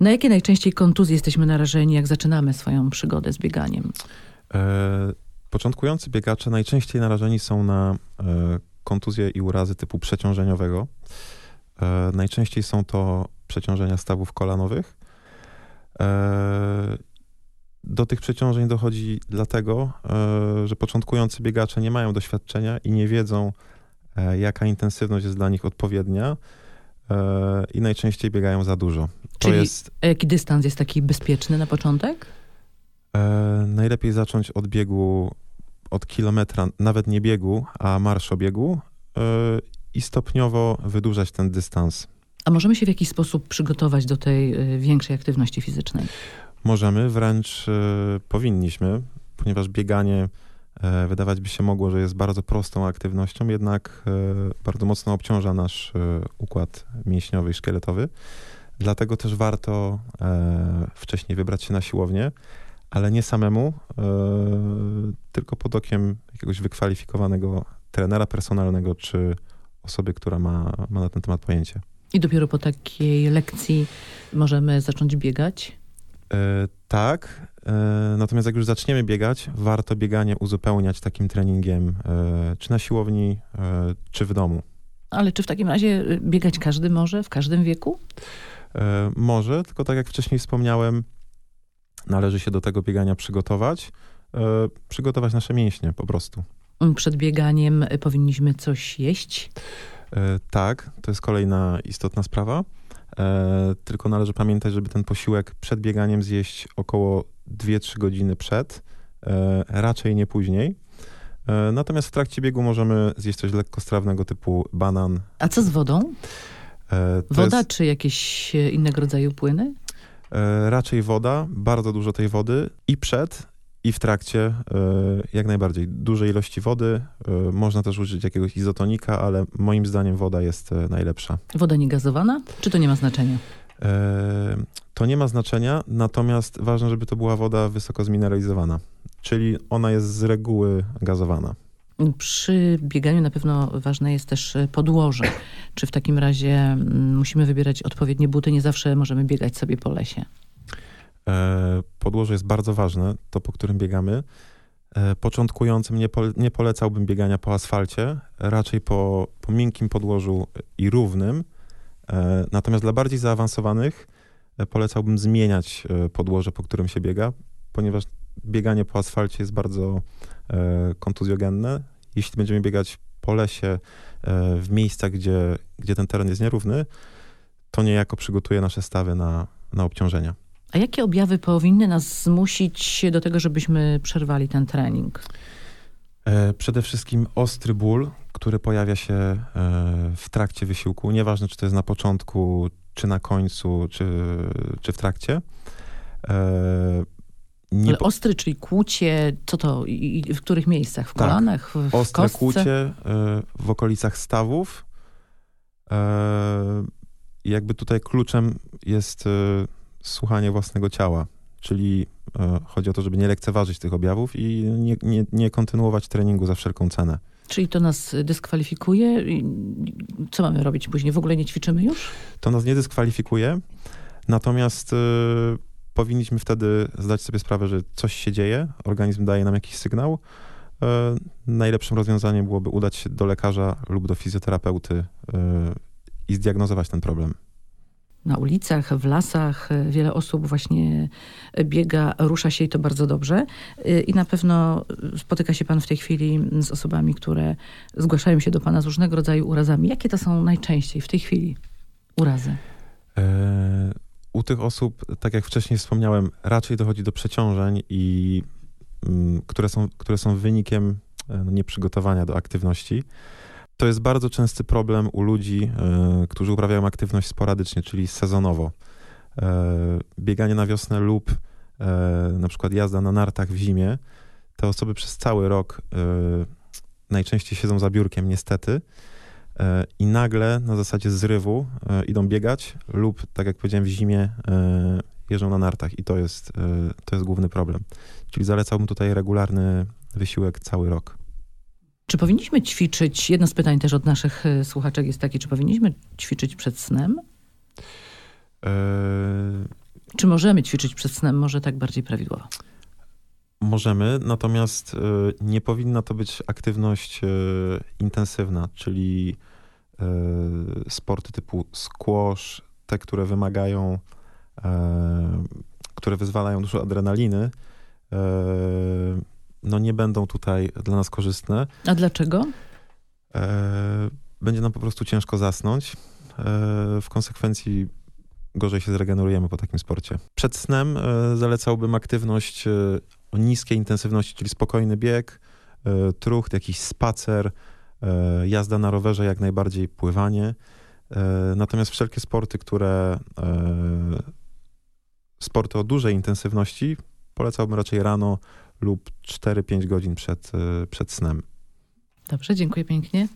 Na jakie najczęściej kontuzje jesteśmy narażeni, jak zaczynamy swoją przygodę z bieganiem? E, początkujący biegacze najczęściej narażeni są na e, kontuzje i urazy typu przeciążeniowego. E, najczęściej są to przeciążenia stawów kolanowych. E, do tych przeciążeń dochodzi dlatego, e, że początkujący biegacze nie mają doświadczenia i nie wiedzą, e, jaka intensywność jest dla nich odpowiednia i najczęściej biegają za dużo. To Czyli jest a jaki dystans jest taki bezpieczny na początek? E, najlepiej zacząć od biegu od kilometra, nawet nie biegu, a marszobiegu e, i stopniowo wydłużać ten dystans. A możemy się w jakiś sposób przygotować do tej większej aktywności fizycznej? Możemy, wręcz e, powinniśmy, ponieważ bieganie e, wydawać by się mogło, że jest bardzo prostą aktywnością, jednak e, bardzo mocno obciąża nasz e, układ mięśniowy i szkieletowy. Dlatego też warto e, wcześniej wybrać się na siłownię, ale nie samemu, e, tylko pod okiem jakiegoś wykwalifikowanego trenera personalnego czy osoby, która ma, ma na ten temat pojęcie. I dopiero po takiej lekcji możemy zacząć biegać? E, tak, e, natomiast jak już zaczniemy biegać, warto bieganie uzupełniać takim treningiem, e, czy na siłowni, czy w domu. Ale czy w takim razie y, biegać każdy może, w każdym wieku? Może, tylko tak jak wcześniej wspomniałem, należy się do tego biegania przygotować, przygotować nasze mięśnie po prostu. Przed bieganiem y, powinniśmy coś jeść? Tak, to jest kolejna istotna sprawa. E, Tylko należy pamiętać, żeby ten posiłek przed bieganiem zjeść około 2-3 godziny przed, e, raczej nie później. E, Natomiast w trakcie biegu możemy zjeść coś lekkostrawnego typu banan. A co z wodą? Woda jest, czy jakieś innego rodzaju płyny? raczej woda, bardzo dużo tej wody i przed, i w trakcie e, jak najbardziej. Duże ilości wody. E, Można też użyć jakiegoś izotonika, ale moim zdaniem woda jest e, najlepsza. Woda niegazowana? Czy to nie ma znaczenia? To nie ma znaczenia, natomiast ważne, żeby to była woda wysoko zmineralizowana, czyli ona jest z reguły gazowana. Przy bieganiu na pewno ważne jest też podłoże. Czy w takim razie mm, musimy wybierać odpowiednie buty? Nie zawsze możemy biegać sobie po lesie. E, Podłoże jest bardzo ważne, to po którym biegamy. E, Początkującym nie, pole, nie polecałbym biegania po asfalcie, raczej po, po miękkim podłożu i równym. E, Natomiast dla bardziej zaawansowanych polecałbym zmieniać podłoże, po którym się biega, ponieważ bieganie po asfalcie jest bardzo kontuzjogenne. Jeśli będziemy biegać po lesie w miejscach, gdzie, gdzie ten teren jest nierówny, to niejako przygotuje nasze stawy na, na obciążenia. A jakie objawy powinny nas zmusić do tego, żebyśmy przerwali ten trening? E, Przede wszystkim ostry ból, który pojawia się e, w trakcie wysiłku, nieważne czy to jest na początku, czy na końcu, czy, czy w trakcie. E, Nie Ale po- ostry, czyli kłucie, co to? I, i w których miejscach? W Tak. kolanach? W, w ostre kostce? kłucie w okolicach stawów. Jakby tutaj kluczem jest słuchanie własnego ciała, czyli e, chodzi o to, żeby nie lekceważyć tych objawów i nie, nie, nie kontynuować treningu za wszelką cenę. Czyli to nas dyskwalifikuje? I Co mamy robić później? W ogóle nie ćwiczymy już? To nas nie dyskwalifikuje, natomiast y, powinniśmy wtedy zdać sobie sprawę, że coś się dzieje, organizm daje nam jakiś sygnał. Y, najlepszym rozwiązaniem byłoby udać się do lekarza lub do fizjoterapeuty y, i zdiagnozować ten problem. Na ulicach, w lasach wiele osób właśnie biega, rusza się i to bardzo dobrze. E, I na pewno spotyka się pan w tej chwili z osobami, które zgłaszają się do pana z różnego rodzaju urazami. Jakie to są najczęściej w tej chwili urazy? E, U tych osób, tak jak wcześniej wspomniałem, raczej dochodzi do przeciążeń, i, mm, które, są, które są wynikiem e, no, nieprzygotowania do aktywności. To jest bardzo częsty problem u ludzi, e, którzy uprawiają aktywność sporadycznie, czyli sezonowo. bieganie na wiosnę lub na przykład jazda na nartach w zimie, te osoby przez cały rok najczęściej siedzą za biurkiem, niestety, i nagle na zasadzie zrywu idą biegać lub, tak jak powiedziałem, w zimie jeżdżą na nartach i to jest, to jest główny problem. Czyli zalecałbym tutaj regularny wysiłek cały rok. Czy powinniśmy ćwiczyć, jedno z pytań też od naszych y, słuchaczek jest takie, czy powinniśmy ćwiczyć przed snem? E... Czy możemy ćwiczyć przed snem, może tak bardziej prawidłowo? Możemy, natomiast y, nie powinna to być aktywność y, intensywna, czyli sporty typu squash, te, które wymagają, e, które wyzwalają dużo adrenaliny, e, no nie będą tutaj dla nas korzystne. A dlaczego? E, będzie nam po prostu ciężko zasnąć. E, w konsekwencji gorzej się zregenerujemy po takim sporcie. Przed snem e, zalecałbym aktywność o niskiej intensywności, czyli spokojny bieg, trucht, jakiś spacer, jazda na rowerze, jak najbardziej pływanie. Natomiast wszelkie sporty, które sporty o dużej intensywności polecałbym raczej rano lub 4-5 godzin przed, y, przed snem. Dobrze, dziękuję pięknie.